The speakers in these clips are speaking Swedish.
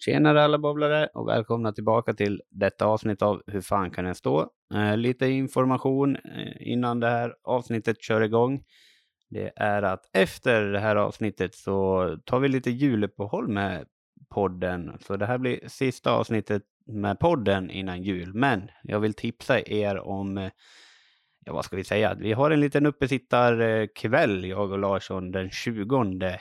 Tjenare alla bobblare och välkomna tillbaka till detta avsnitt av Hur fan kan den stå? Eh, lite information eh, innan det här avsnittet kör igång. Det är att efter det här avsnittet så tar vi lite juluppehåll med podden. Så det här blir sista avsnittet med podden innan jul. Men jag vill tipsa er om, eh, ja vad ska vi säga, vi har en liten uppesittarkväll, jag och Larsson, den 20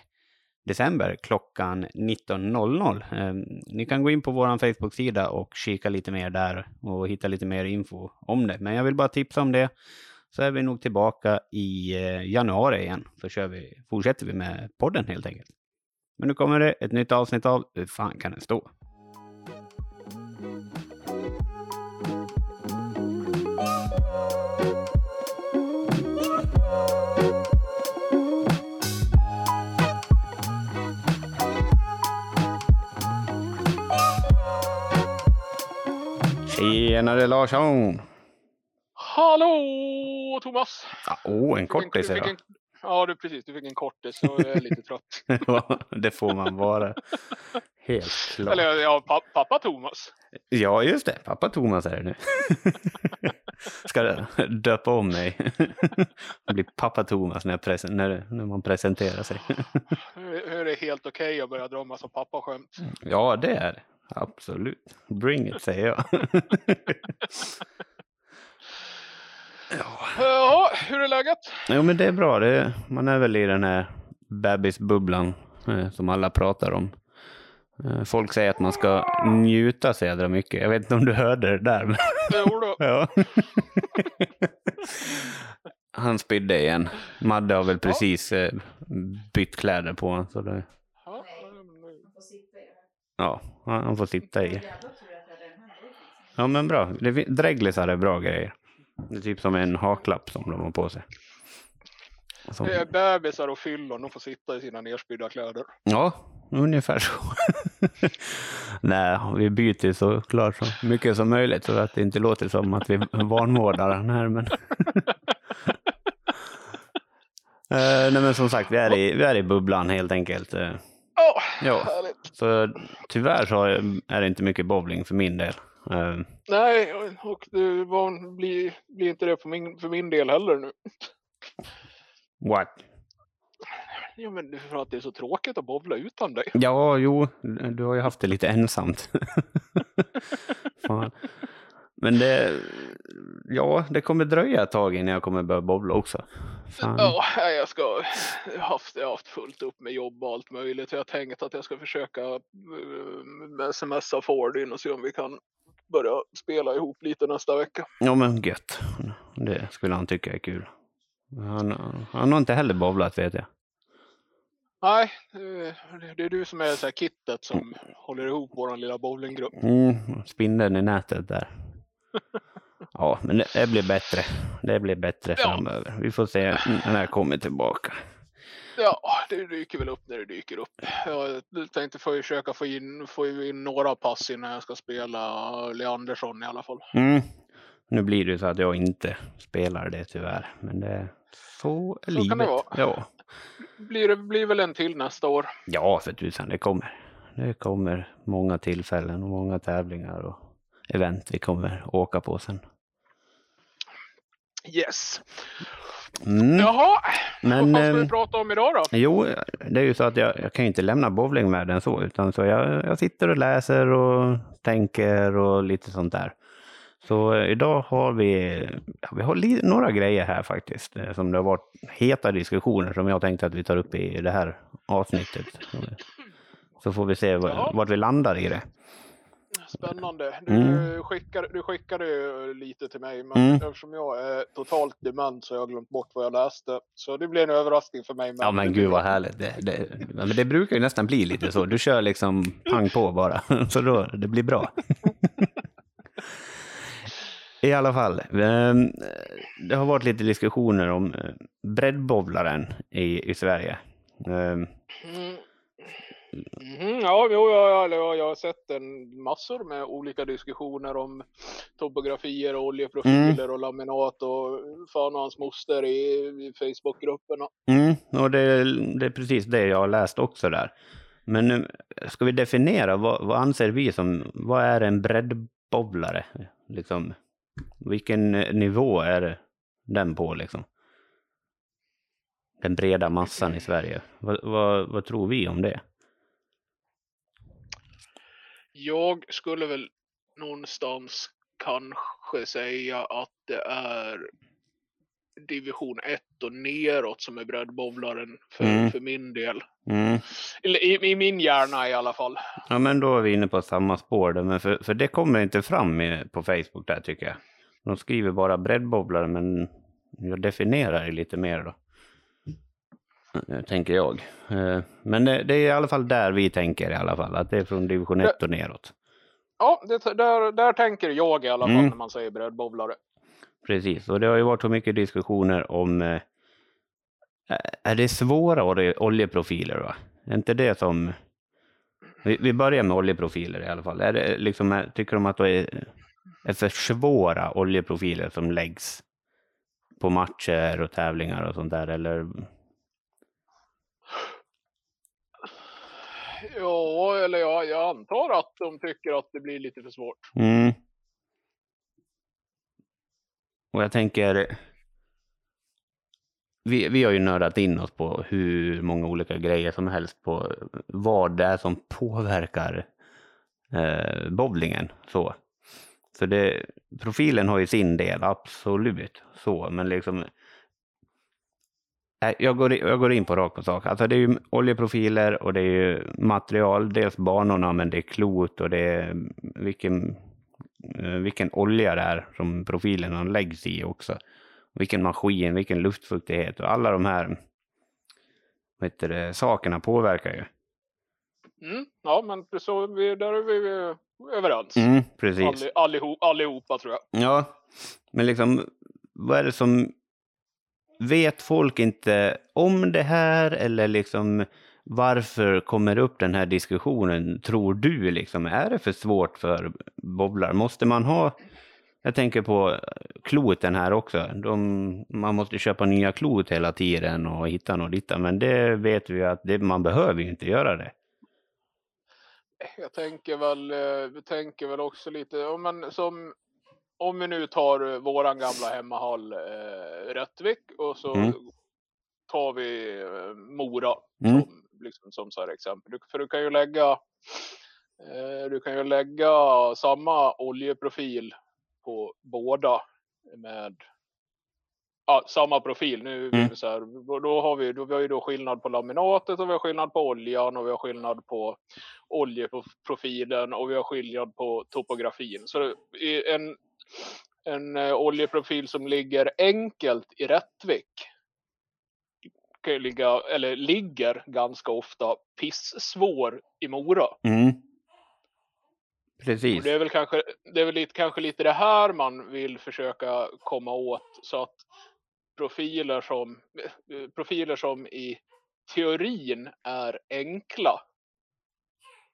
december klockan 19.00. Ehm, ni kan gå in på vår Facebook-sida och kika lite mer där och hitta lite mer info om det. Men jag vill bara tipsa om det. Så är vi nog tillbaka i eh, januari igen. Så kör vi, fortsätter vi med podden helt enkelt. Men nu kommer det ett nytt avsnitt av Hur fan kan den stå? Tjenare Larsson! Hallå Thomas! Ja, oh, en kortis idag. Ja, du, precis. Du fick en kortis så jag är lite trött. Det får man vara. Helt klart. Eller ja, pa pappa Thomas. Ja, just det. Pappa Thomas är det nu. Ska döpa om mig. Det blir pappa Thomas när, presen- när, när man presenterar sig. Nu är det helt okej att börja dra en massa pappaskämt. Ja, det är det. Absolut. Bring it, säger jag. Ja, Jaha, hur är läget? jo, men det är bra. Det är, man är väl i den här bebisbubblan eh, som alla pratar om. Eh, folk säger att man ska njuta så jädra mycket. Jag vet inte om du hörde det där. Men... Jo. Ja. Han spydde igen. Madde har väl precis eh, bytt kläder på honom. Så det, Ja, han får sitta i. Ja men bra. Dreglisar är bra grejer. Det är typ som en haklapp som de har på sig. Som, det är bebisar och fyllon, de får sitta i sina nerspydda kläder. ja, ungefär så. Nej, vi byter såklart så mycket som möjligt så att det inte låter som att vi vanvårdar den här. Men... Eh, nej men som sagt, vi är i, vi är i bubblan helt enkelt. Eh, Ja, härligt. Så tyvärr så är det inte mycket bowling för min del. Eh, Nej, och det var, blir, blir inte det för min, för min del heller nu. what? Ja, men för att det är så tråkigt att bowla utan dig. Ja, jo, du har ju haft det lite ensamt. Fan. Men det, ja, det kommer dröja ett tag innan jag kommer börja bowla också. Fan. Ja, jag ska jag har haft, jag har haft fullt upp med jobb och allt möjligt. Jag har tänkt att jag ska försöka eh, smsa Fordin och se om vi kan börja spela ihop lite nästa vecka. Ja, men gött. Det skulle han tycka är kul. Han, han har inte heller bowlat vet jag. Nej, eh, det- det är du som är så här kittet som håller ihop vår lilla bowlinggrupp. Mm, spindeln i nätet där. Ja, men det, blir bättre. Det blir bättre Ja. framöver. Vi får se när jag kommer tillbaka. Ja, det dyker väl upp när det dyker upp. Jag tänkte försöka få in, få in några pass innan jag ska spela Leandersson i alla fall. Mm. Nu blir det så att jag inte spelar det tyvärr. Men det så är Så kan livet. det vara. Ja. Blir det blir väl en till nästa år. ja, för tusan, det kommer. Det kommer många tillfällen och många tävlingar och event vi kommer åka på sen. Yes. Mm. Jaha, Men, vad fan ska vi ehm, prata om idag då? Jo, det är ju så att jag, jag kan ju inte lämna bowlingvärlden så, utan så jag, jag sitter och läser och tänker och lite sånt där. Så eh, idag har vi, vi har några grejer här faktiskt, eh, som det har varit heta diskussioner som jag tänkte att vi tar upp i det här avsnittet. Så får vi se vart vi landar i det. Spännande. Du, Mm. skickade, du skickade ju lite till mig, men Mm. eftersom jag är totalt dement så har jag glömt bort vad jag läste. Så det blir en överraskning för mig. Ja men gud vad härligt. Det, det, men det brukar ju nästan bli lite så. Du kör liksom pang på bara. Så då, det blir bra. I alla fall. ehm, Det har varit lite diskussioner om eh, breddbowlaren i, i Sverige. Ehm, Mm. Ja, jo, jag, jag, jag har sett en massor med olika diskussioner om topografier och oljeprofiler och laminat och fan och hans moster i, i Facebookgrupperna. Mm, och det, det är precis det jag har läst också där. Men nu, ska vi definiera, vad, vad anser vi som, vad är en breddbowlare? Liksom, vilken nivå är den på liksom? Den breda massan i Sverige. Vad, vad, vad tror vi om det? Jag skulle väl någonstans kanske säga att det är division 1 och neråt som är breddbowlaren för, Mm. för min del. Mm. Eller i, i min hjärna i alla fall. Ja, men då är vi inne på samma spår där, men för, för det kommer inte fram i, på Facebook där tycker jag. De skriver bara breddbowlare, men jag definierar det lite mer då. Eh, Tänker jag. Eh, Men det, är i alla fall där vi tänker i alla fall, att det är från division 1 och neråt. Ja, det, där, där tänker jag i alla fall Mm. när man säger breddbowlare. Precis, och det har ju varit så mycket diskussioner om eh, är det svåra olje- oljeprofiler va? Är inte det som... Vi, vi börjar med oljeprofiler i alla fall. Är det liksom, tycker de att det är, är för svåra oljeprofiler som läggs på matcher och tävlingar och sånt där eller? Ja, eller jag, jag antar att de tycker att det blir lite för svårt. Mm. Och jag tänker, vi, vi har ju nördat in oss på hur många olika grejer som helst på vad det är som påverkar eh, bowlingen. Så. Så det, profilen har ju sin del, absolut. Så, men liksom jag går, jag går in på rakt på sak. Alltså det är ju oljeprofiler och det är ju material, dels banorna men det är klot och det är vilken, eh, vilken olja det är som profilerna läggs i också. Vilken maskin, vilken luftfuktighet och alla de här vad heter det, sakerna påverkar ju. Mm, ja, men så vi, där är vi överens. Mm, precis. Alli, allihop, allihopa tror jag. Ja, men liksom vad är det som... Vet folk inte om det här eller liksom varför kommer upp den här diskussionen, tror du? Liksom, är det för svårt för bowlar? Måste man ha... Jag tänker på eh, kloten här också. De, man måste köpa nya klot hela tiden och hitta något ditta, men det vet vi ju att det, man behöver ju inte göra det. Jag tänker väl, eh, jag tänker väl också lite, om man som om vi nu tar eh, våran gamla hemmahall eh, Rättvik och så Mm. tar vi eh, Mora Mm. som, liksom, som så här exempel. Du, för du kan ju lägga eh, du kan ju lägga samma oljeprofil på båda med ja, samma profil. Nu Mm. så här, då- har vi, då, vi har ju då skillnad på laminatet och vi har skillnad på oljan och vi har skillnad på oljeprofilen och vi har skillnad på topografin. Så en, en eh, oljeprofil som ligger enkelt i Rättvik kan ju ligga, eller ligger ganska ofta pissvår i Mora. Mm. Och Precis. det är väl kanske, det är väl lite, kanske lite det här man vill försöka komma åt så att profiler som, eh, profiler som i teorin är enkla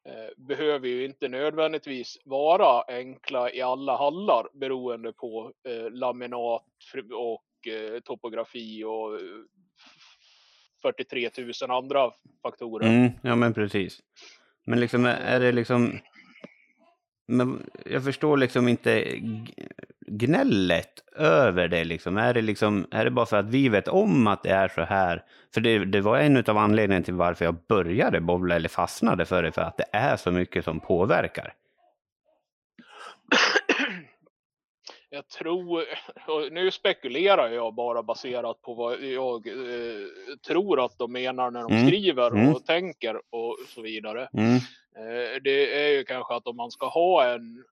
Eh, behöver ju inte nödvändigtvis vara enkla i alla hallar beroende på eh, laminat och eh, topografi och eh, 43 000 andra faktorer. Mm, ja men precis. Men liksom är det liksom... Men jag förstår liksom inte gnället över det liksom. Är det liksom, är det bara för att vi vet om att det är så här? För det, det var en av anledningarna till varför jag började bowla eller fastnade för det, för att det är så mycket som påverkar. Jag tror, nu spekulerar jag bara baserat på vad jag eh, tror att de menar när de Mm, skriver mm. och tänker och så vidare. Mm, Eh, det är ju kanske att om man ska ha en,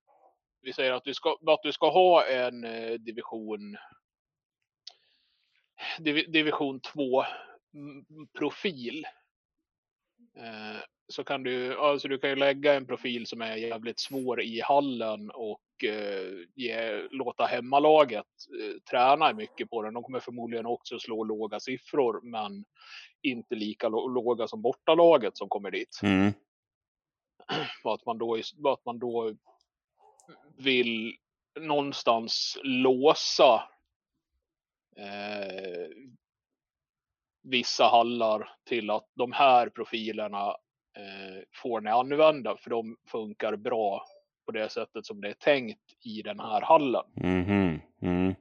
vi säger att du ska, att du ska ha en eh, division division 2-profil. Eh, så kan du, alltså du kan ju lägga en profil som är jävligt svår i hallen och ge, låta hemmalaget träna mycket på den. De kommer förmodligen också slå låga siffror men inte lika låga som bortalaget som kommer dit. mm, Och att man då, att man då vill någonstans låsa eh, vissa hallar till att de här profilerna eh, får ni använda för de funkar bra på det sättet som det är tänkt i den här hallen. Mhm. Mm.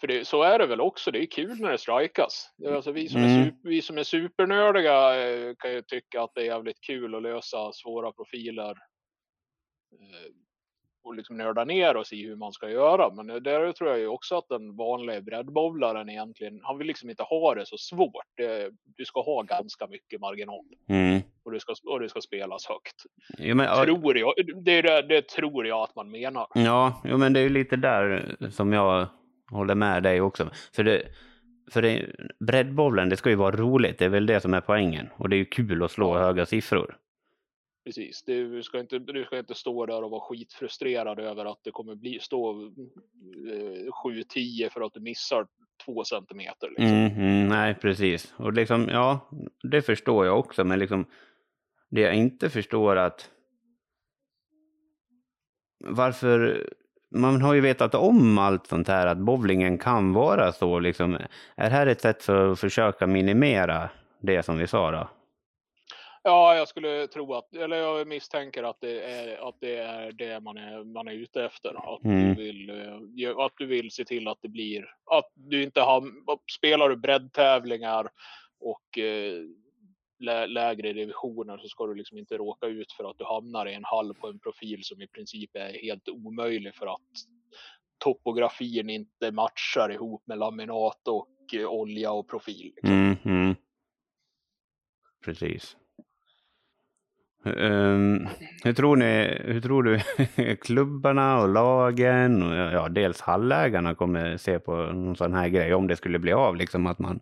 För det, så är det väl också, det är kul när det strikas. Är Alltså vi, som är Mm. super, vi som är supernördiga eh, kan ju tycka att det är jävligt kul att lösa svåra profiler. eh, Och liksom nörda ner oss i hur man ska göra. Men där tror jag ju också att den vanliga breddbowlaren egentligen, han vill liksom inte ha det så svårt. Det, du ska ha ganska mycket marginal. Mm. Och det ska, och det ska spelas högt. Jo, men, Tror jag, det, är det, det tror jag att man menar. Ja, jo, men det är ju lite där som jag håller med dig också. För, det, för det, breddbollen, det ska ju vara roligt. Det är väl det som är poängen. Och det är ju kul att slå höga siffror. Precis, du ska, inte, du ska inte stå där och vara skitfrustrerad över att det kommer bli, stå eh, 7-10 för att du missar två centimeter. Liksom. Mm, mm, nej, precis. Och liksom, ja, det förstår jag också. Men liksom, det jag inte förstår att varför man har ju vetat om allt sånt här, att bowlingen kan vara så. Liksom. Är det här ett sätt för att försöka minimera det som vi sa då? Ja, jag skulle tro att, eller jag misstänker att det är, att det, är det man är, man är ute efter. Att, Mm. du vill, eh, att du vill se till att det blir, att du inte har, spelar du breddtävlingar och eh, lä, lägre revisioner så ska du liksom inte råka ut för att du hamnar i en hall på en profil som i princip är helt omöjlig för att topografin inte matchar ihop med laminat och eh, olja och profil. Liksom. Mm, mm. Precis. Um, hur, tror ni, hur tror du klubbarna och lagen och ja, dels hallägarna kommer se på någon sån här grej om det skulle bli av, liksom att man,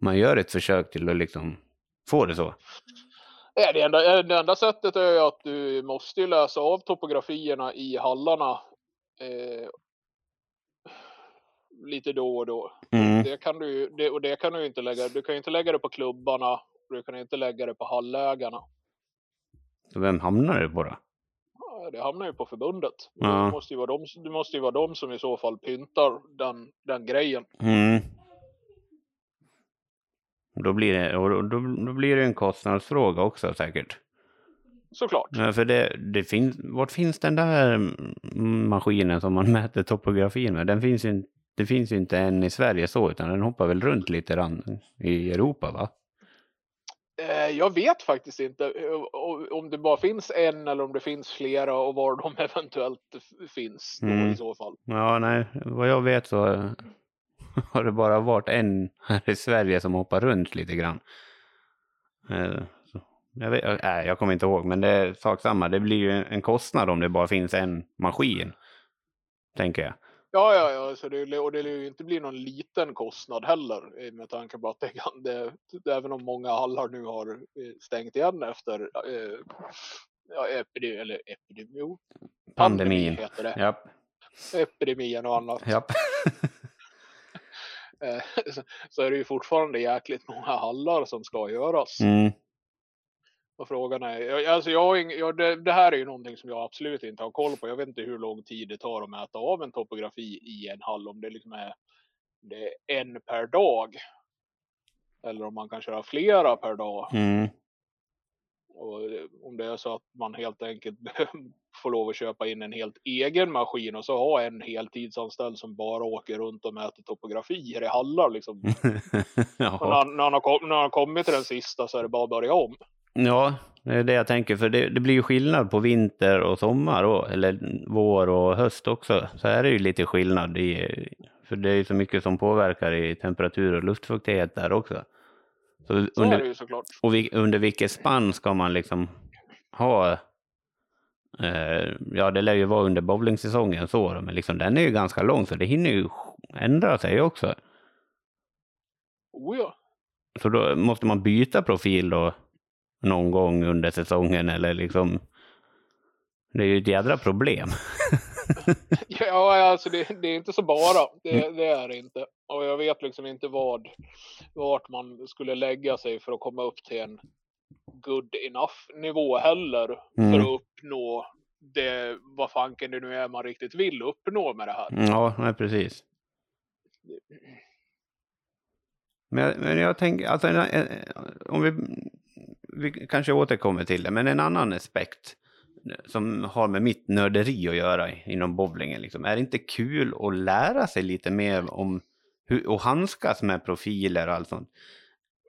man gör ett försök till att liksom få det så? Det, enda, det enda sättet är ju att du måste läsa av topografierna i hallarna eh, lite då och då. Mm. Det kan du, det, och det kan du inte lägga. Du kan ju inte lägga det på klubbarna. Du kan inte lägga det på hallägarna. Så vem hamnar det på då? Det hamnar ju på förbundet. Ja. Det, måste ju vara de, det måste ju vara de som i så fall pyntar den, den grejen. Mm. Då blir, det, och då, då, blir det en kostnadsfråga också säkert. Såklart. Ja, för det, det finns, vart finns den där mm, maskinen som man mäter topografin med? Den finns ju, det finns ju inte än i Sverige så, utan den hoppar väl runt lite grann i Europa va? Eh, jag vet faktiskt inte eh, om det bara finns en eller om det finns flera och var de eventuellt finns Mm. i så fall. Ja, nej, vad jag vet så har det bara varit en här i Sverige som hoppar runt lite grann. Eh, jag, vet, nej, jag kommer inte ihåg, men det är sak samma. Det blir ju en kostnad om det bara finns en maskin, tänker jag. Ja, ja, ja, så det, och det lär ju inte bli någon liten kostnad heller med tanke på att det kan, det, det, även om många hallar nu har eh, stängt igen efter eh, ja, epidemi, eller epidemi, jo, pandemi Pandemin. heter det. Japp, Epidemien och annat. japp. Så, är det ju fortfarande jäkligt många hallar som ska göras. Mm. Och frågan är, alltså jag jag, det, det här är ju någonting som jag absolut inte har koll på. Jag vet inte hur lång tid det tar att mäta av en topografi i en hall. Om det liksom är, det är en per dag. Eller om man kan köra flera per dag. Mm. Och det- om det är så att man helt enkelt får lov att köpa in en helt egen maskin och så ha en heltidsanställd som bara åker runt och mäter topografier i hallar. Liksom. När, när, han har, när han har kommit till den sista så är det bara att börja om. Ja, det är det jag tänker. För det, det blir ju skillnad på vinter och sommar, och, eller vår och höst också. Så är det ju lite skillnad i, för det är ju så mycket som påverkar i temperatur och luftfuktighet där också. Så Så är det under, ju såklart. och vi, under vilket spann ska man liksom ha eh, Ja, det lär ju vara under bowlingsäsongen så, då, men liksom, den är ju ganska lång så det hinner ju ändra sig också. Oh ja. Så då måste man byta profil då någon gång under säsongen eller liksom. Det är ju ett jädra problem. Ja, alltså det, det är inte så bara. Det, det är det inte. Och jag vet liksom inte vad, vart man skulle lägga sig för att komma upp till en good enough nivå heller. Mm. För att uppnå det, vad fanken det nu är man riktigt vill uppnå med det här. Ja, nej, precis. Men jag, men jag tänker, alltså, om vi, vi kanske återkommer till det, men en annan aspekt som har med mitt nörderi att göra inom bowlingen, liksom, är det inte kul att lära sig lite mer om hur att handskas med profiler och allt sånt?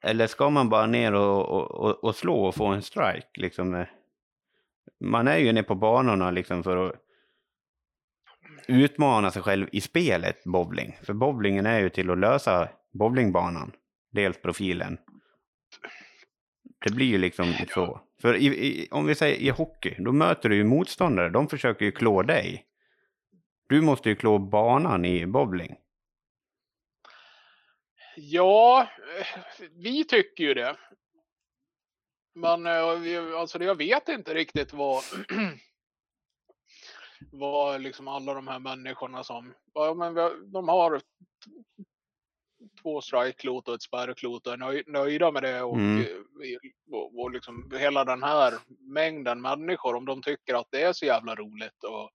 Eller ska man bara ner och, och, och, och slå och få en strike? Liksom? Man är ju nere på banorna liksom för att utmana sig själv i spelet bowling. För bowlingen är ju till att lösa bowlingbanan, dels profilen. Det blir ju liksom så. För i, i, om vi säger i hockey, då möter du ju motståndare, de försöker ju klå dig. Du måste ju klå banan i bowling. Ja, eh, vi tycker ju det. Men eh, alltså jag vet inte riktigt vad vad liksom alla de här människorna som, ja, men de har två strike-klot och ett spärrklot och är nöj, nöjda med det och, Mm. eh, och, och liksom hela den här mängden människor om de tycker att det är så jävla roligt att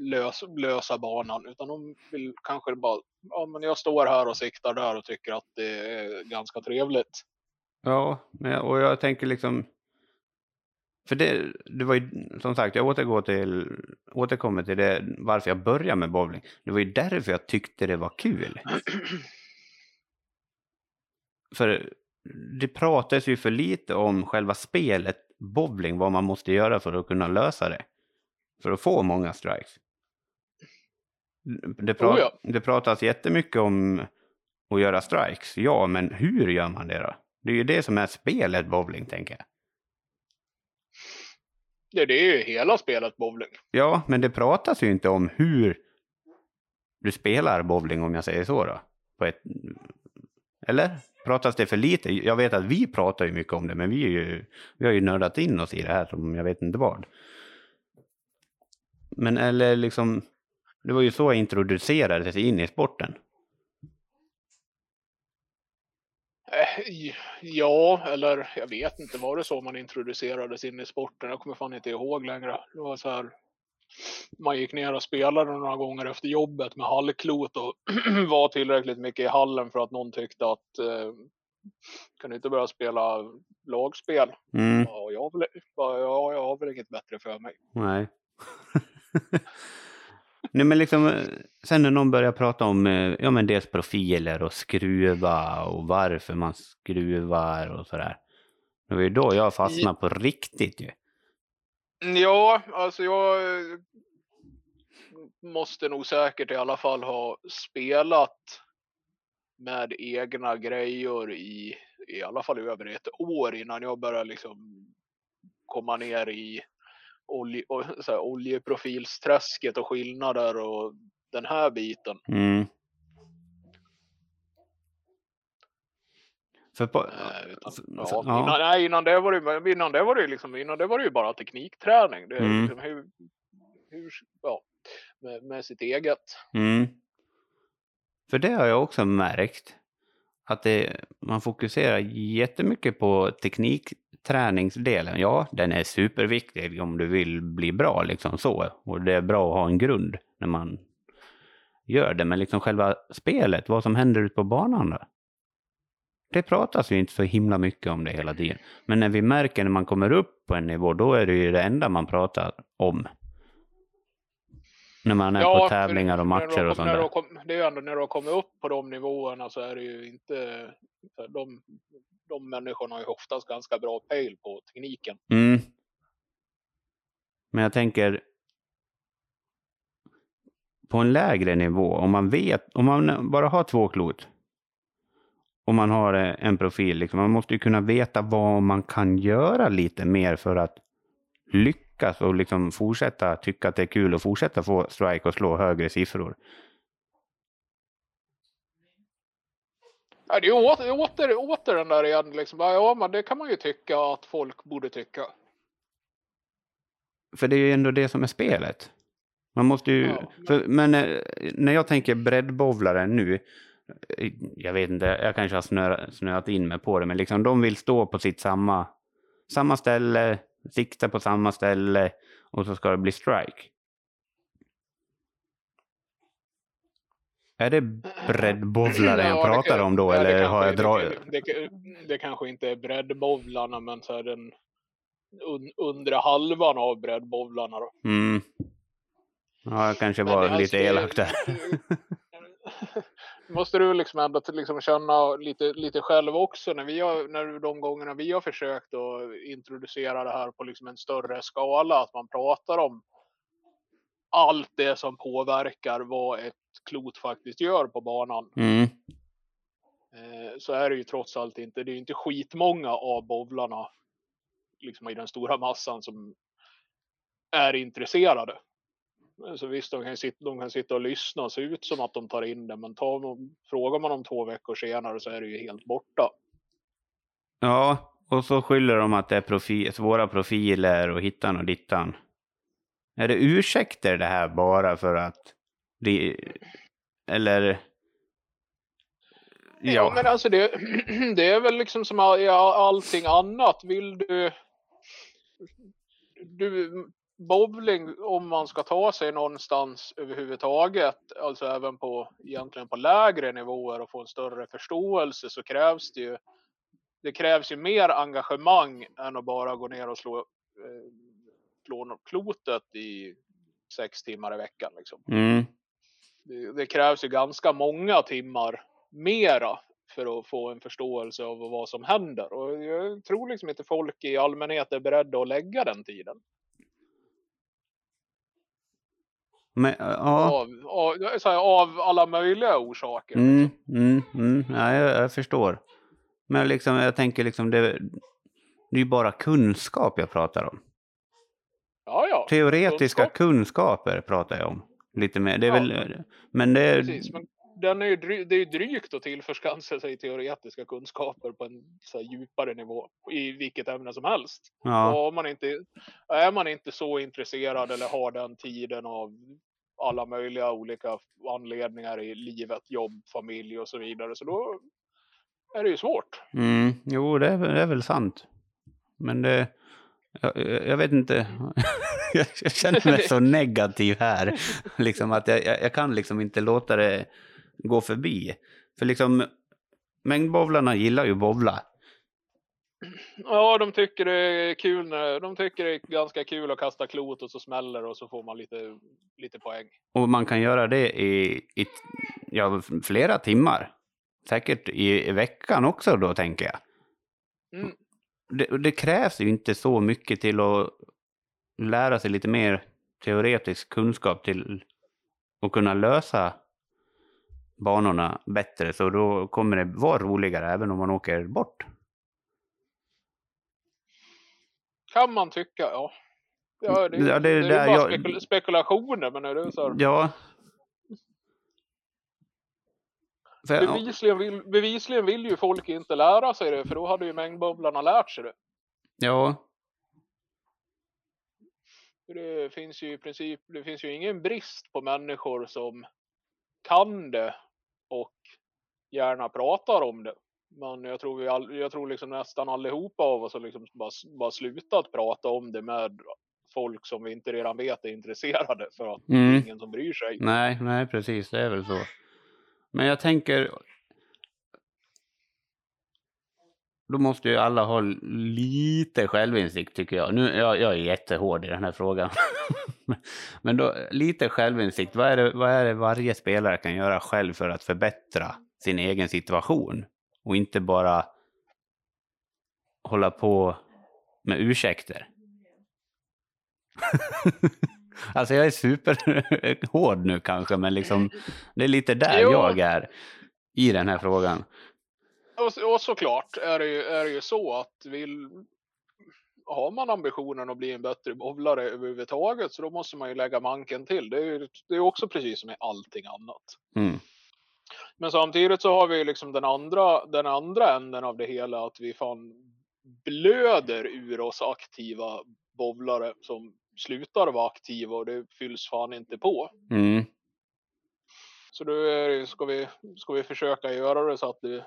lösa, lösa banan utan de vill kanske bara, ja men jag står här och siktar där och tycker att det är ganska trevligt. Ja, och jag tänker liksom... För det, det var ju, som sagt, jag återgår till, återkommer till det, varför jag började med bowling. Det var ju därför jag tyckte det var kul. För det pratas ju för lite om själva spelet bowling, vad man måste göra för att kunna lösa det. För att få många strikes. Det, pra- Oh ja. det pratas jättemycket om att göra strikes, ja, men hur gör man det då? Det är ju det som är spelet bowling, tänker jag. Det, det är ju hela spelet bowling. Ja, men det pratas ju inte om hur du spelar bowling, om jag säger så då. På ett... Eller? Pratas det för lite? Jag vet att vi pratar ju mycket om det, men vi, är ju, vi har ju nördat in oss i det här som jag vet inte vad. Men eller liksom, det var ju så jag introducerades in i sporten. Eh, ja, eller jag vet inte, var det så man introducerades in i sporten? Jag kommer fan inte ihåg längre. Det var så här, man gick ner och spelade några gånger efter jobbet med hallklot och var tillräckligt mycket i hallen för att någon tyckte att eh, kan du inte börja spela lagspel? Mm, Ja, jag, har väl, ja, jag har väl inget bättre för mig. nej. Nej men liksom, sen när någon börjar prata om, eh, ja men dels profiler och skruva och varför man skruvar och sådär. Det var ju då jag fastnade på riktigt ju. Ja, alltså jag eh, måste nog säkert i alla fall ha spelat med egna grejer i i alla fall över ett år innan jag började liksom komma ner i olje, så här, oljeprofilsträsket och skillnader och den här biten. Mm. För på, utan, för- ja, för- ja. Innan, nej, innan det var det, innan det var det liksom, innan det var det ju bara teknikträning. Det, Mm. liksom hur, hur, ja, med, med sitt eget. Mm. För det har jag också märkt. Att det, man fokuserar jättemycket på teknikträningsdelen. Ja, den är superviktig om du vill bli bra liksom så. Och det är bra att ha en grund när man gör det. Men liksom själva spelet, vad som händer ute på banan då? Det pratas ju inte så himla mycket om det hela tiden. Men när vi märker när man kommer upp på en nivå, då är det ju det enda man pratar om. När man är på för tävlingar och matcher och sånt där. Det är ju ändå när du har kommit upp på de nivåerna så är det ju inte... De, de människorna har ju oftast ganska bra pejl på tekniken. Mm. Men jag tänker på en lägre nivå, om man vet, om man bara har två klot och man har eh, en profil, liksom, man måste ju kunna veta vad man kan göra lite mer för att lyckas och liksom fortsätta tycka att det är kul och fortsätta få strike och slå högre siffror. Ja, det är åter, åter, åter den där igen liksom. Ja, men det kan man ju tycka att folk borde tycka. För det är ju ändå det som är spelet. Man måste ju... Ja, för, men eh, när jag tänker breddbowlare nu, jag vet inte, jag kanske har snö, snöat in mig på det, men liksom de vill stå på sitt samma, samma ställe, sikta på samma ställe och så ska det bli strike. Är det breddbowlare jag Ja, det pratar kan- om då, ja, eller kanske- har jag dragit? Det, det, det kanske inte är breddbowlarna, men så är den un, undre halvan av breddbowlarna då. Mm. Ja, jag kanske var lite elak där. måste du liksom ändå liksom känna lite, lite själv också när vi har, när de gångerna vi har försökt att introducera det här på liksom en större skala, att man pratar om allt det som påverkar vad ett klot faktiskt gör på banan. Mm. Eh, så är det ju trots allt inte, det är inte skitmånga av bowlarna liksom i den stora massan som är intresserade. Så visst, de kan, sitta, de kan sitta och lyssna och se ut som att de tar in det, men tar, frågar man dem två veckor senare så är det ju helt borta. Ja, och så skyller de att det är profi svåra profiler och hittan och dittan. Är det ursäkter det här bara för att det... Eller... Ja, Ja. men alltså det, det är väl liksom som all, allting annat. Vill du... Du, bowling, om man ska ta sig någonstans överhuvudtaget, alltså även på egentligen på lägre nivåer och få en större förståelse så krävs det ju det krävs ju mer engagemang än att bara gå ner och slå, eh, slå klotet i sex timmar i veckan. Liksom Mm. det, det krävs ju ganska många timmar mera för att få en förståelse av vad som händer. Och jag tror liksom inte folk i allmänhet är beredda att lägga den tiden. Men, ja. Av, av, här, av alla möjliga orsaker. Mm, mm, mm. Ja, jag, jag förstår. Men liksom, jag tänker liksom, det, det är ju bara kunskap jag pratar om. Ja, ja. Teoretiska kunskap. kunskaper pratar jag om. Lite mer. Det är Ja. väl, men det är... Precis, men den är ju dry, det är ju drygt att tillförskansa sig teoretiska kunskaper på en så djupare nivå i vilket ämne som helst. Ja, Och man inte, är man inte så intresserad eller har den tiden av alla möjliga olika anledningar i livet, jobb, familj och så vidare. Så då är det ju svårt. mm, jo, det är, väl- det är väl sant. Men det... Jag, jag vet inte. jag, känner mig så negativ här. Liksom att jag, jag, jag kan liksom inte låta det gå förbi. För liksom, mängdbowlarna gillar ju bowla. Ja, de tycker det är kul när, de tycker det är ganska kul att kasta klot och så smäller och så får man lite, lite poäng. Och man kan göra det i, i ja, flera timmar. Säkert i, i veckan också då, tänker jag. Mm. Det, det krävs ju inte så mycket till att lära sig lite mer teoretisk kunskap till att kunna lösa banorna bättre. Så då kommer det vara roligare även om man åker bort. Kan man tycka, ja. Ja, det, Ja, det det, är där bara jag- spekul- spekulationer, men är det så här, Ja. För, bevisligen, vill, bevisligen vill ju folk inte lära sig det, för då hade ju mängdbubblarna lärt sig det. ja, Det finns ju i princip, det finns ju ingen brist på människor som kan det och gärna pratar om det. Men jag tror, vi all, jag tror liksom nästan allihopa av oss har liksom bara, bara slutat prata om det med folk som vi inte redan vet är intresserade för att det Mm. är ingen som bryr sig. Nej, nej, precis. Det är väl så. Men jag tänker... Då måste ju alla ha lite självinsikt tycker jag. Nu, jag, jag är jättehård i den här frågan. Men då, lite självinsikt. Vad är, det, vad är det varje spelare kan göra själv för att förbättra sin egen situation? Och inte bara hålla på med ursäkter. alltså jag är superhård nu kanske, men liksom det är lite där Jo. jag är i den här frågan. Och, och såklart är det, ju, är det ju så att vill, har man ambitionen att bli en bättre bowlare överhuvudtaget så då måste man ju lägga manken till. Det är ju det är också precis som med allting annat. Mm. Men samtidigt så har vi liksom den andra, den andra änden av det hela att vi fan blöder ur oss aktiva bowlare som slutar vara aktiva och det fylls fan inte på. Mm. Så då ska, vi, ska vi försöka göra det så att det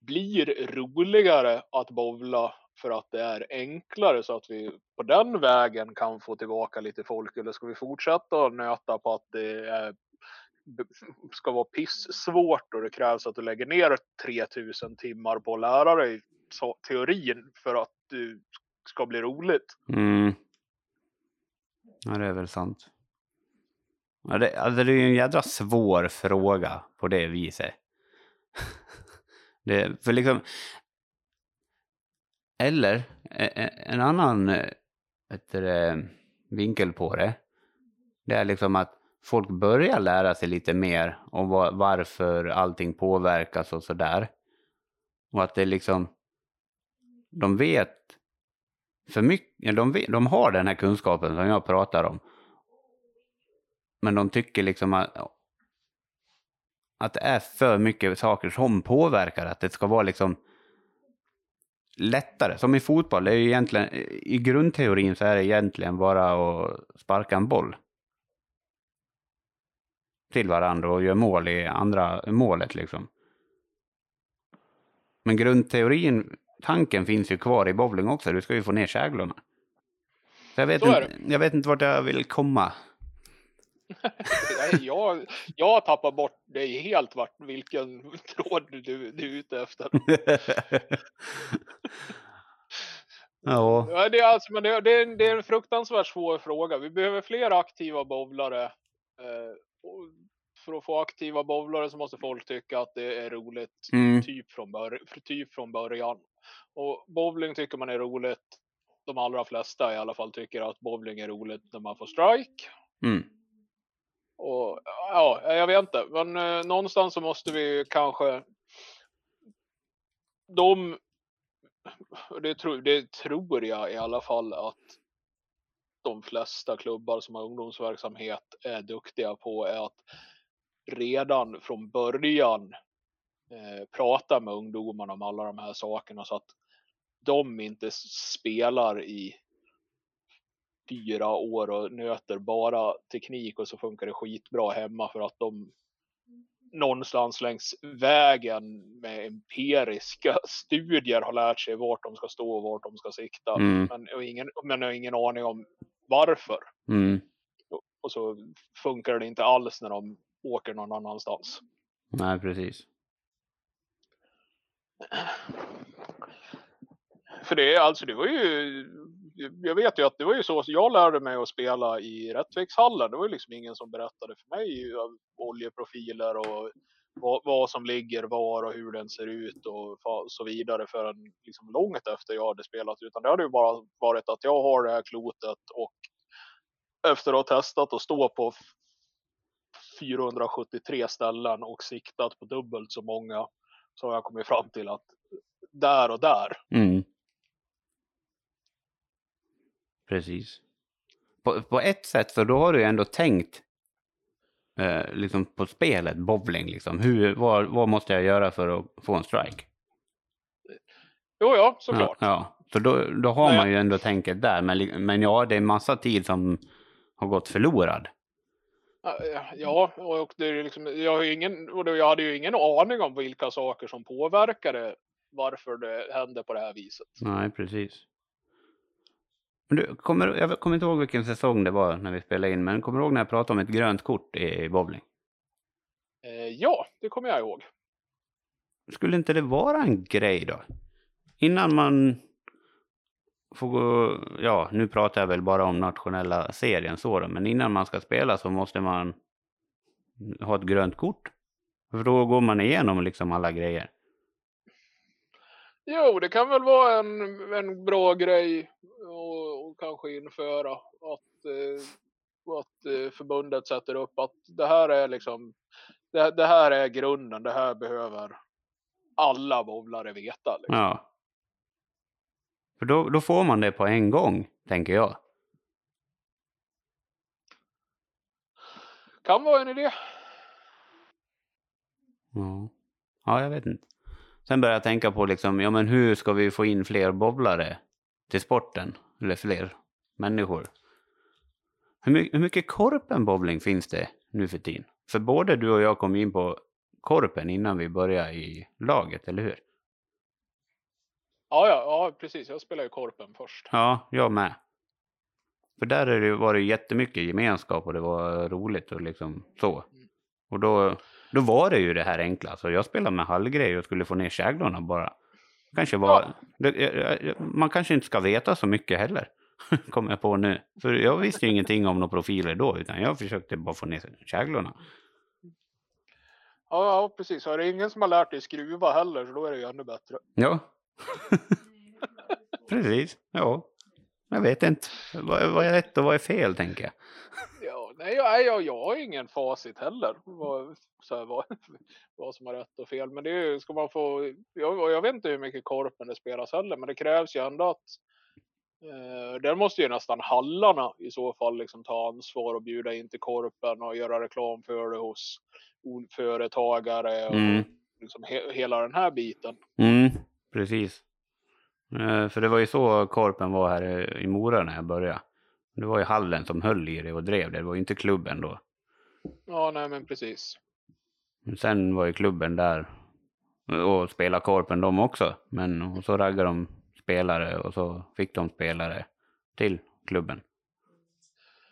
blir roligare att bowla för att det är enklare så att vi på den vägen kan få tillbaka lite folk eller ska vi fortsätta nöta på att det är ska vara pissvårt och det krävs att du lägger ner 3000 timmar på lärare i teorin för att du ska bli roligt. Mm. Ja, det är väl sant. Ja, det, alltså det är ju en jädra svår fråga på det viset. det, för liksom... Eller e, e, en annan eh, vet du, eh, vinkel på det. Det är liksom att folk börjar lära sig lite mer om varför allting påverkas och sådär. Och att det liksom... De vet för mycket, de, vet, de har den här kunskapen som jag pratar om. Men de tycker liksom att, att det är för mycket saker som påverkar, att det ska vara liksom lättare. Som i fotboll, det är ju egentligen, i grundteorin så är det egentligen bara att sparka en boll till varandra och göra mål i andra målet liksom. Men grundteorin, tanken finns ju kvar i bowling också, du ska ju få ner käglorna. Så jag vet, så inte, jag vet inte vart jag vill komma. Nej, jag, jag tappar bort dig helt vart, vilken tråd du, du är ute efter. ja. ja. Det är, alltså, men det, det, är, det är en fruktansvärt svår fråga. Vi behöver fler aktiva bowlare. Eh, för att få aktiva bowlare så måste folk tycka att det är roligt mm. typ, från typ från början. Och bowling tycker man är roligt. De allra flesta i alla fall tycker att bowling är roligt när man får strike. Mm. Och ja, jag vet inte, men eh, någonstans så måste vi kanske. De. Det tror, det tror jag i alla fall att. De flesta klubbar som har ungdomsverksamhet är duktiga på är att redan från början eh, prata med ungdomarna om alla de här sakerna så att de inte spelar i fyra år och nöter bara teknik och så funkar det skitbra hemma för att de någonstans längs vägen med empiriska studier har lärt sig vart de ska stå och vart de ska sikta. Mm. Men, och ingen, men har ingen aning om varför. Mm. Och, och så funkar det inte alls när de åker någon annanstans. Nej, precis. För det alltså, det var ju jag vet ju att det var ju så jag lärde mig att spela i Rättvikshallen. Det var ju liksom ingen som berättade för mig oljeprofiler och vad, vad, som ligger var och hur den ser ut och så vidare förrän liksom långt efter jag hade spelat. Utan det hade ju bara varit att jag har det här klotet och efter att ha testat att stå på 473 ställen och siktat på dubbelt så många så har jag kommit fram till att där och där mm. Precis. På, på ett sätt, för då har du ju ändå tänkt eh, liksom på spelet, bowling liksom. Hur, vad, vad måste jag göra för att få en strike? Jo, ja, såklart. Ja, ja. så då, då har Nej. man ju ändå tänket där. Men, men ja, det är massa tid som har gått förlorad. Ja, och det är liksom, jag, har ingen, och jag hade ju ingen aning om vilka saker som påverkade varför det hände på det här viset. Nej, precis. Du, kommer, jag kommer inte ihåg vilken säsong det var när vi spelade in, men kommer du ihåg när jag pratade om ett grönt kort i bowling? Eh, ja, det kommer jag ihåg. Skulle inte det vara en grej då? Innan man får gå, ja nu pratar jag väl bara om nationella serien så då, men innan man ska spela så måste man ha ett grönt kort. För då går man igenom liksom alla grejer. Jo, det kan väl vara en, en bra grej och, kanske införa att, eh, att eh, förbundet sätter upp att det här är liksom det, det, här är grunden, det här behöver alla bowlare veta. Liksom. Ja. För då, då får man det på en gång, tänker jag. Kan vara en idé. Ja, ja jag vet inte. Sen började jag tänka på liksom, ja men hur ska vi få in fler bowlare till sporten? Eller fler människor. Hur mycket, hur mycket korpen finns det nu för tiden? För både du och jag kom in på korpen innan vi började i laget, eller hur? Ja, ja, ja precis. Jag spelade ju korpen först. Ja, jag med. För där är det, var det jättemycket gemenskap och det var roligt och liksom så. Och då, då var det ju det här enkla. Så jag spelade med hallgrejer och skulle få ner käglorna bara. Kanske var, det, man kanske inte ska veta så mycket heller. Kommer jag på nu. För jag visste ju ingenting om några profiler då. Utan jag försökte bara få ner käglorna. Ja, ja precis. Och det är ingen som har lärt dig skruva heller. Så då är det ju ännu bättre. Ja. precis. Ja. Jag vet inte. Vad, vad är rätt och vad är fel tänker jag. Nej, jag, jag, jag har ingen facit heller. Vad, så här, vad, vad som är rätt och fel. Men det är, ska man få, jag, jag vet inte hur mycket korpen det spelas heller. Men det krävs ju ändå att eh, där måste ju nästan hallarna i så fall liksom ta ansvar och bjuda in till korpen och göra reklam för det hos företagare och mm. liksom he, hela den här biten. Mm, precis. Eh, för det var ju så korpen var här i Mora när jag började. Det var ju hallen som höll i det och drev det. Det var ju inte klubben då. Ja, nej men precis. Sen var ju klubben där och spelade korpen de också. Men och så raggade de spelare och så fick de spelare till klubben.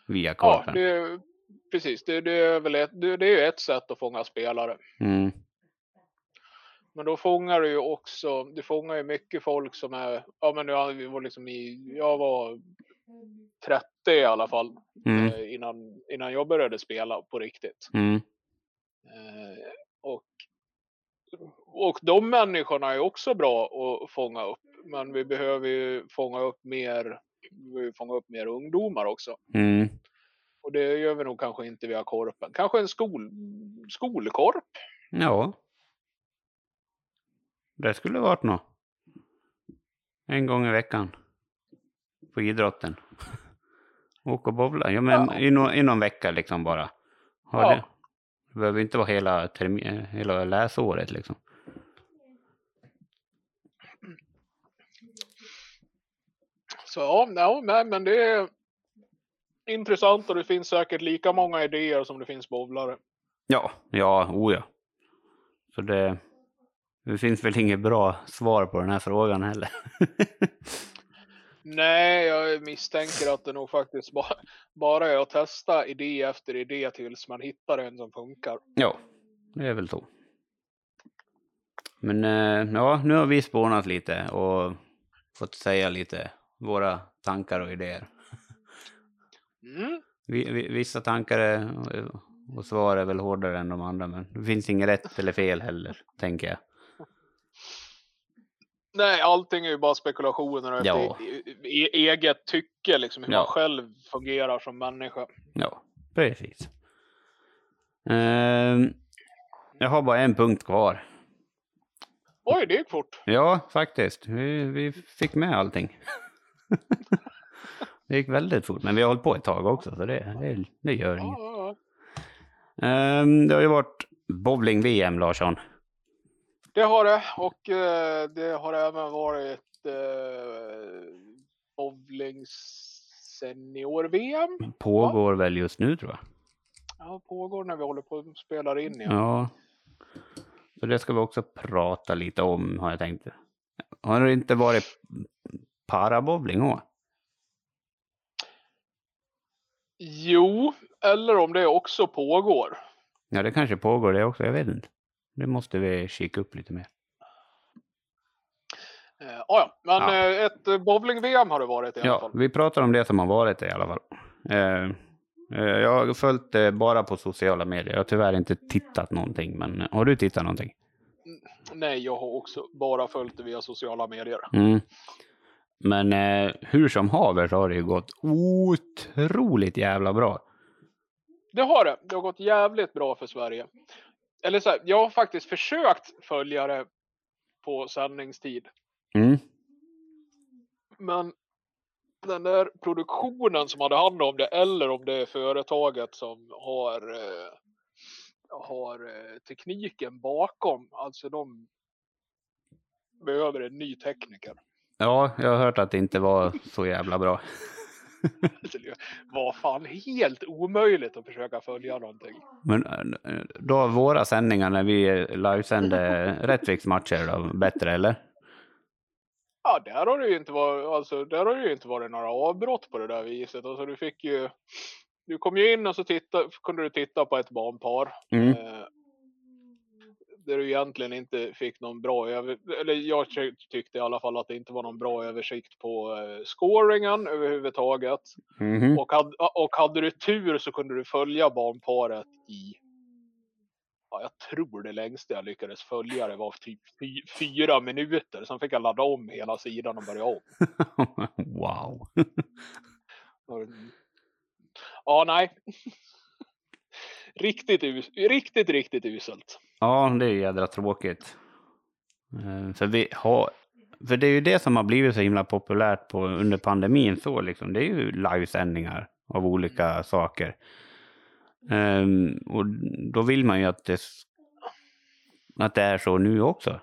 Via korpen. Ja, det, precis. Det, det, är väl ett, det, det är ett sätt att fånga spelare. Mm. Men då fångar du ju också, du fångar ju mycket folk som är, ja men jag var liksom i, jag var 30 i alla fall mm. eh, innan, innan jag började spela på riktigt. Mm. Eh, och, och de människorna är också bra att fånga upp. Men vi behöver ju fånga upp mer, fånga upp mer ungdomar också. Mm. Och det gör vi nog kanske inte via korpen. Kanske en skol, skolkorp? Ja. Det skulle varit något. En gång i veckan. På idrotten. Åka och bowla. Ja, men ja. I, no, i någon vecka liksom bara. Har ja. det. det behöver inte vara hela, termin, hela läsåret liksom. Så ja, ja men det är intressant och det finns säkert lika många idéer som det finns bowlare. Ja, ja, o ja. Så det, det finns väl inget bra svar på den här frågan heller. Nej, jag misstänker att det nog faktiskt bara, bara är att testa idé efter idé tills man hittar en som funkar. Ja, det är väl så. Men eh, ja, nu har vi spånat lite och fått säga lite våra tankar och idéer. Mm. Vissa tankar och svar är väl hårdare än de andra, men det finns inget rätt eller fel heller, tänker jag. Nej, allting är ju bara spekulationer och ja. eget tycke, liksom hur ja. man själv fungerar som människa. Ja, precis. Uh, jag har bara en punkt kvar. Oj, det gick fort. Ja, faktiskt. Vi, vi fick med allting. det gick väldigt fort, men vi har hållit på ett tag också, så det, det, det gör inget. Ja. Um, det har ju varit bowling-VM, Larsson. Det har det och eh, det har även varit eh, bowling senior-VM. Pågår ja. väl just nu tror jag. Ja, pågår när vi håller på att spela in. Ja. ja. Så det ska vi också prata lite om har jag tänkt. Har det inte varit parabowling också? Jo, eller om det också pågår. Ja, det kanske pågår det också. Jag vet inte. Det måste vi kika upp lite mer. Uh, ja, men ja. Uh, ett uh, bowling-VM har det varit i ja, alla fall. Vi pratar om det som har varit i alla fall. Uh, jag har följt det bara på sociala medier. Jag har tyvärr inte tittat någonting. Men har du tittat någonting? Nej, jag har också bara följt det via sociala medier. Mm. Men hur som haver så har det ju gått otroligt jävla bra. Det har det. Det har gått jävligt bra för Sverige eller så här, jag har faktiskt försökt följa det på sändningstid. Mm. Men den där produktionen som hade hand om det eller om det är företaget som har, eh, har eh, tekniken bakom, alltså de behöver en ny tekniker. Ja, jag har hört att det inte var så jävla bra. var fan helt omöjligt att försöka följa någonting. Men eh, då våra sändningar när vi livesände Rättviks matcher då, bättre eller? Ja, där har det ju inte varit, alltså, där har det ju inte varit några avbrott på det där viset. Alltså, du fick ju, du kom ju in och så titta, kunde du titta på ett barnpar. Mm. Eh, där du egentligen inte fick någon bra eller jag ty- tyckte i alla fall att det inte var någon bra översikt på eh, scoringen överhuvudtaget. Mhm. Och, hade, och hade du tur så kunde du följa barnparet i, ja, jag tror det längsta jag lyckades följa det var typ fy, fyra minuter. Sen fick jag ladda om hela sidan och börja om. wow. Mm. Ja, nej. riktigt, riktigt, riktigt uselt. Ja, det är ju jädra tråkigt. Eh, För, vi har, för det är ju det som har blivit så himla populärt på, under pandemin. Så liksom. Det är ju livesändningar av olika saker. Ehm, och då vill man ju att det, att det är så nu också.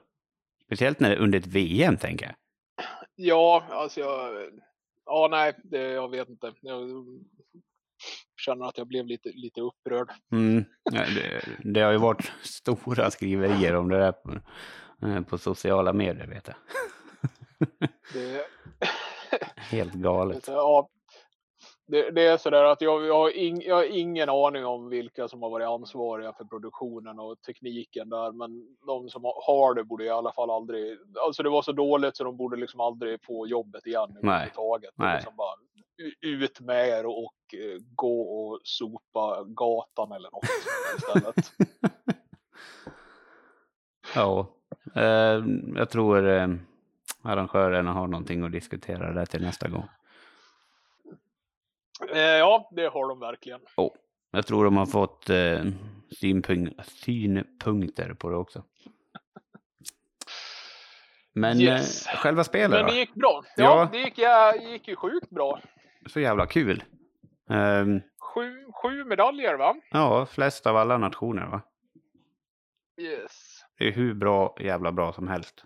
Speciellt när det är under ett VM, tänker jag. Ja, alltså jag... Ja, nej, det, jag vet inte. Jag känner att jag blev lite, lite upprörd. Mm. Det, det har ju varit stora skriverier om det där på, eh, på sociala medier, vet jag. Det, Helt galet. Ja, det, det är sådär att jag, jag, har ing, jag har ingen aning om vilka som har varit ansvariga för produktionen och tekniken där. Men de som har det borde i alla fall aldrig, alltså det var så dåligt så de borde liksom aldrig få jobbet igen överhuvudtaget. Nej. Liksom bara, ut med er och eh, gå och sopa gatan eller något istället. Ja, eh, jag tror eh, arrangörerna har någonting att diskutera där till nästa gång. Eh, ja, det har de verkligen. Jag tror de har fått eh, synpunk- synpunkter på det också. Men Yes. eh, själva spelet Men det gick bra. Ja, Ja. det gick, ja, gick ju sjukt bra. Så jävla kul. Ehm, Sju, sju medaljer va? ja, flest av alla nationer va? Yes. Det är hur bra, jävla bra som helst.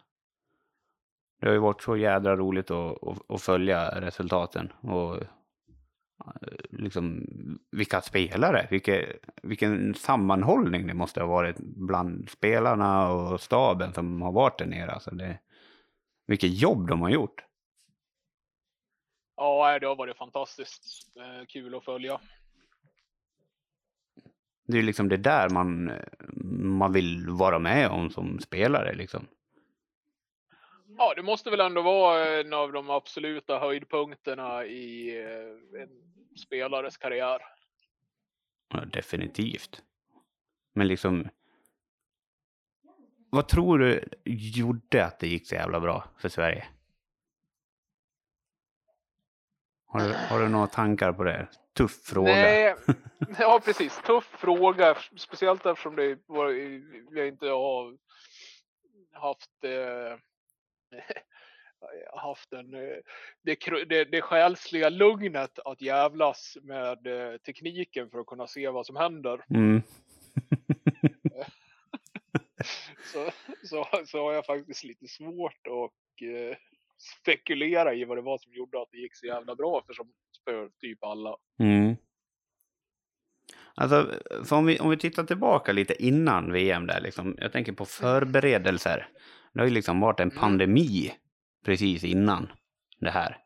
Det har ju varit så jädra roligt att, att, att följa resultaten. Och eh, liksom vilka spelare, vilke, vilken sammanhållning det måste ha varit bland spelarna och staben som har varit där nere. Alltså det, vilket jobb de har gjort. Ja, det har varit fantastiskt eh, kul att följa. Det är liksom det där man, man vill vara med om som spelare liksom. Ja, det måste väl ändå vara en av de absoluta höjdpunkterna i eh, en spelares karriär. Ja, definitivt. Men liksom... Vad tror du gjorde att det gick så jävla bra för Sverige? Har du, har du några tankar på det? Tuff fråga. Nej, ja precis. Tuff fråga, speciellt eftersom det var, vi inte har haft eh, haft en, eh, det, det, det själsliga lugnet att jävlas med eh, tekniken för att kunna se vad som händer. Mm. Så, så, så har jag faktiskt lite svårt att eh, spekulera i vad det var som gjorde att det gick så jävla bra för, som, för typ alla. Mm. Alltså, för om vi, om vi tittar tillbaka lite innan VM där, liksom, jag tänker på förberedelser. Det har ju liksom varit en Mm. pandemi precis innan det här.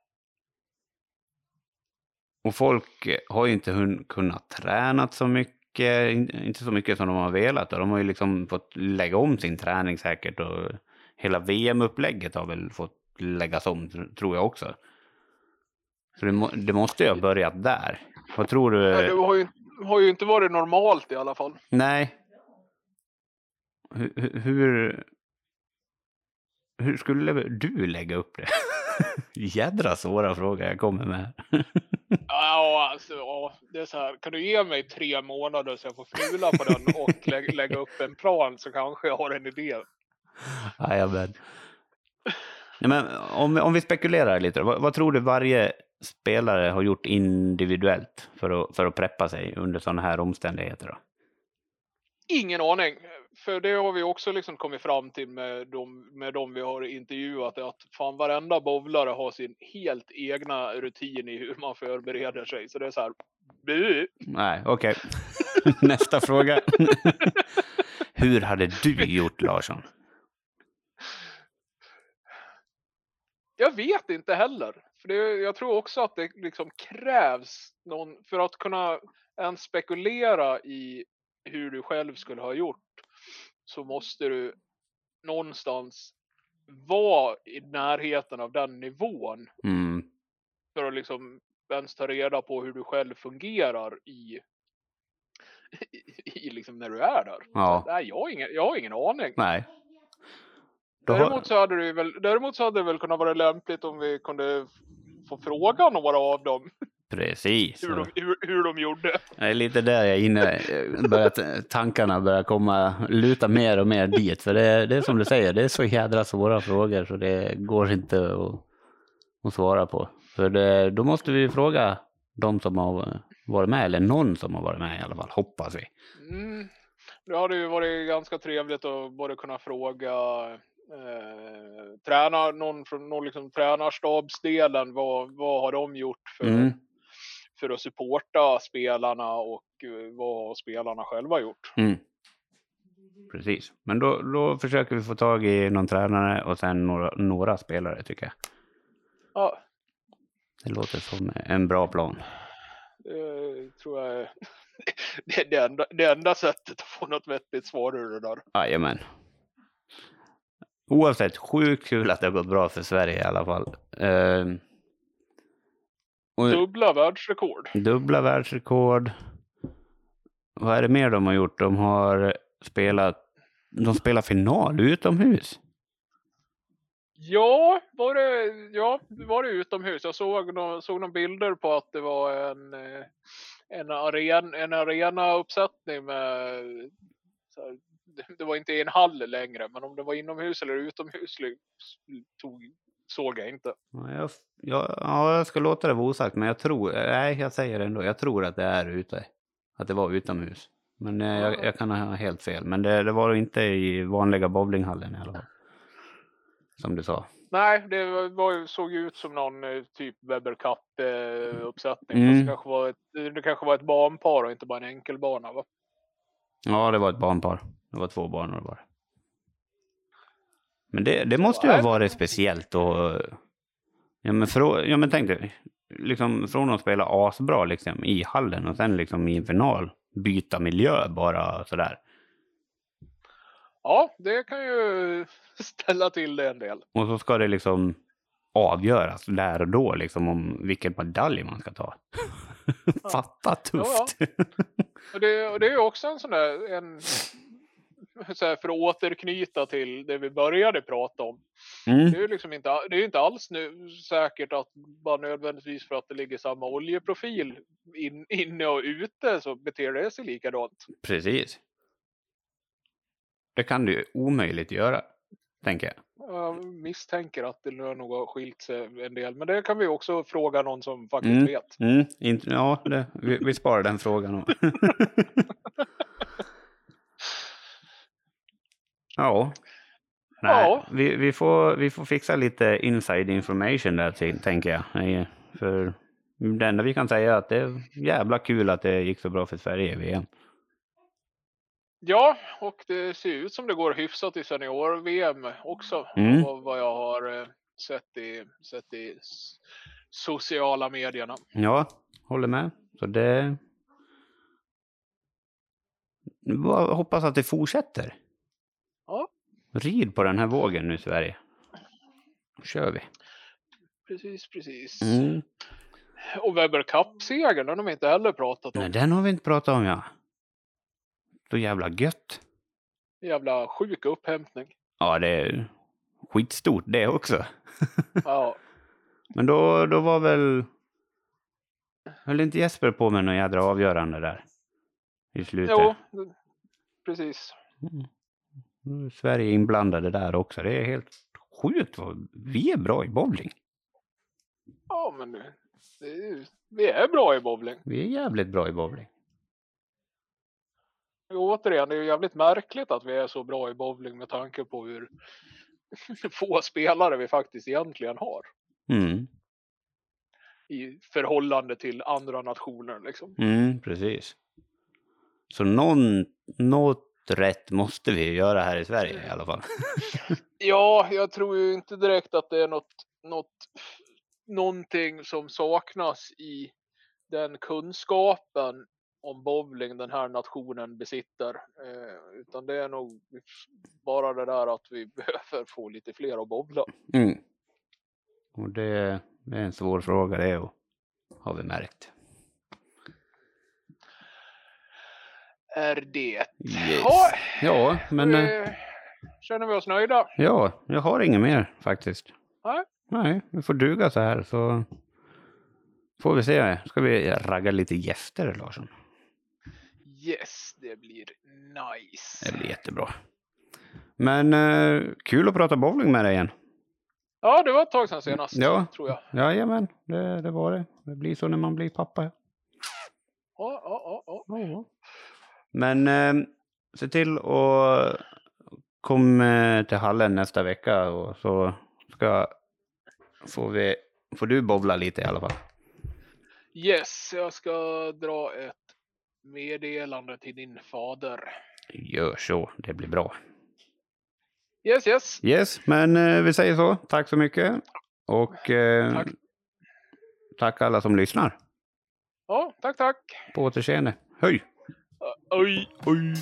Och folk har ju inte kunnat träna så mycket, in- inte så mycket som de har velat. Och de har ju liksom fått lägga om sin träning säkert. Och hela VM-upplägget har väl fått läggas om, tr- tror jag också. Så det, må, det måste ju ha börjat där. Vad tror du? Ja, Det har ju, har ju inte varit normalt i alla fall. Nej. Hur, hur- hur, hur skulle du lägga upp det? Jädra svåra fråga jag kommer med. Ja, alltså, ja, det är så här. Kan du ge mig tre månader så jag får fula på den och lä lägga upp en plan så kanske jag har en idé. Jajamän. Nej, men om, om vi spekulerar lite, vad, vad tror du varje spelare har gjort individuellt för att, för att preppa sig under sådana här omständigheter? Då? Ingen aning. För det har vi också liksom kommit fram till med de, med de vi har intervjuat. Att fan varenda bowlare har sin helt egna rutin i hur man förbereder sig. Så det är så här. Bu. Nej, okej. Nästa fråga. Hur hade du gjort, Larsson? Jag vet inte heller. För det, jag tror också att det liksom krävs någon för att kunna ens spekulera i hur du själv skulle ha gjort så måste du någonstans vara i närheten av den nivån Mm. för att liksom ens ta reda på hur du själv fungerar i, i, i liksom när du är där. Ja. Så, nej, jag har, ingen, jag har ingen aning. Nej. Däremot så hade det väl, däremot så hade det väl kunnat vara lämpligt om vi kunde få fråga några av dem Precis. hur de, hur, hur de gjorde. Det är lite där jag är inne. Börjat, tankarna börjar komma, luta mer och mer dit. För det, det är som du säger, det är så jädra svåra frågor så det går inte att, att svara på. För det, då måste vi fråga de som har varit med, eller någon som har varit med i alla fall, hoppas vi. Mm. Det hade ju varit ganska trevligt att både kunna fråga eh, träna, någon från någon liksom, tränarstabsdelen. Vad, vad har de gjort för, Mm. för att supporta spelarna och eh, vad har spelarna själva gjort? Mm. Precis, men då, då försöker vi få tag i någon tränare och sen några, några spelare tycker jag. Ja, Det låter som en bra plan. det tror jag är det, det, enda, det enda sättet att få något vettigt svar ur det där. Jajamän. Oavsett, sjukt kul att det har gått bra för Sverige i alla fall. Ehm, och Dubbla världsrekord. dubbla världsrekord. Vad är det mer de har gjort? De har spelat, de spelar final utomhus. Ja, var det, ja, var det utomhus? Jag såg, nå- såg några bilder på att det var en, eh, en, aren, en arena-uppsättning med... Så här, det- var inte i en hall längre, men om det var inomhus eller utomhus tog, såg jag inte. Ja, jag, ja, ja, jag ska låta det vara osagt, men jag tror, nej jag säger det ändå, jag tror att det är ute. Att det var utomhus. Men eh, jag, jag kan ha helt fel. Men det, det var inte i vanliga bowlinghallen i alla fall. Som du sa. Nej, det var, såg ut som någon eh, typ Weber Cup-uppsättning. Mm. det, kanske var ett, det kanske var ett barnpar och inte bara en enkelbana. Va? Ja, det var ett barnpar. Det var två barn och bara. Men det, det måste ju ha varit speciellt och... Ja men, frå, ja, men tänk dig. Liksom från att spela asbra liksom, i hallen och sen liksom i en final byta miljö bara sådär. Ja, det kan ju ställa till det en del. Och så ska det liksom avgöras där och då liksom om vilken medalj man ska ta. Fatta tufft. Och det, och det är också en sån där, en, så här, för att återknyta till det vi började prata om. Mm. Det är ju liksom inte, det är inte alls nu säkert att bara nödvändigtvis för att det ligger samma oljeprofil in, inne och ute så beter det sig likadant. Precis. Det kan du ju omöjligt göra, tänker jag. Jag misstänker att det nog har skilt sig en del. Men det kan vi också fråga någon som faktiskt Mm. vet. Mm, inte, ja, det, vi, vi sparar den frågan. ja. Nej, Ja. Vi, vi, får, vi får fixa lite inside information där, tänker jag. För det enda vi kan säga är att det är jävla kul att det gick så bra för Sverige i VM. Ja, och det ser ut som det går hyfsat i senior-VM också. Mm. Av vad jag har eh, sett i, sett i sociala medierna. Ja, håller med. Så det... Bara hoppas att det fortsätter. Ja. Rid på den här vågen nu Sverige. Då kör vi. Precis, precis. Mm. Och Weber Cup-segern, har vi inte heller pratat om. Nej, den har vi inte pratat om ja. Så jävla gött. Jävla sjuk upphämtning. Ja, det är skitstort det också. Ja, Men då, då var väl... Höll inte Jesper på med någon jädra avgörande där? I slutet. jo, precis. Mm. Sverige inblandade där också. Det är helt sjukt. vad- Vi är bra i bowling. Ja, men det, är, vi är bra i bowling. Vi är jävligt bra i bowling. Återigen, det är ju jävligt märkligt att vi är så bra i bowling med tanke på hur få spelare vi faktiskt egentligen har. Mm. I förhållande till andra nationer liksom. Mm, precis. Så någon, något rätt måste vi göra här i Sverige i alla fall. Ja, jag tror ju inte direkt att det är något, något, någonting som saknas i den kunskapen om bowling den här nationen besitter. Eh, utan det är nog bara det där att vi behöver få lite fler att bowla. Mm. Och det, det är en svår fråga det och har vi märkt. Är det. Yes. Ja, Ja, men eh, känner vi oss nöjda? ja, jag har inget mer faktiskt. Nej. Nej, vi får duga så här så får vi se. Ska vi ragga lite gäster Larsson? Yes, det blir nice. Det blir jättebra. Men eh, kul att prata bowling med dig igen. Ja, det var ett tag sedan senast. Ja. Tror jag. Jajamän, det, det var det. Det blir så när man blir pappa. Ja, ja, ja, ja. Men eh, se till att komma till hallen nästa vecka och så ska får, vi, får du bowla lite i alla fall. Yes, jag ska dra ett meddelande till din fader. Gör så, det blir bra. Yes, yes. Yes, men eh, vi säger så. Tack så mycket. Och eh, Tack. tack alla som lyssnar. Ja, tack, tack. På återseende. Hej! Oj, oj.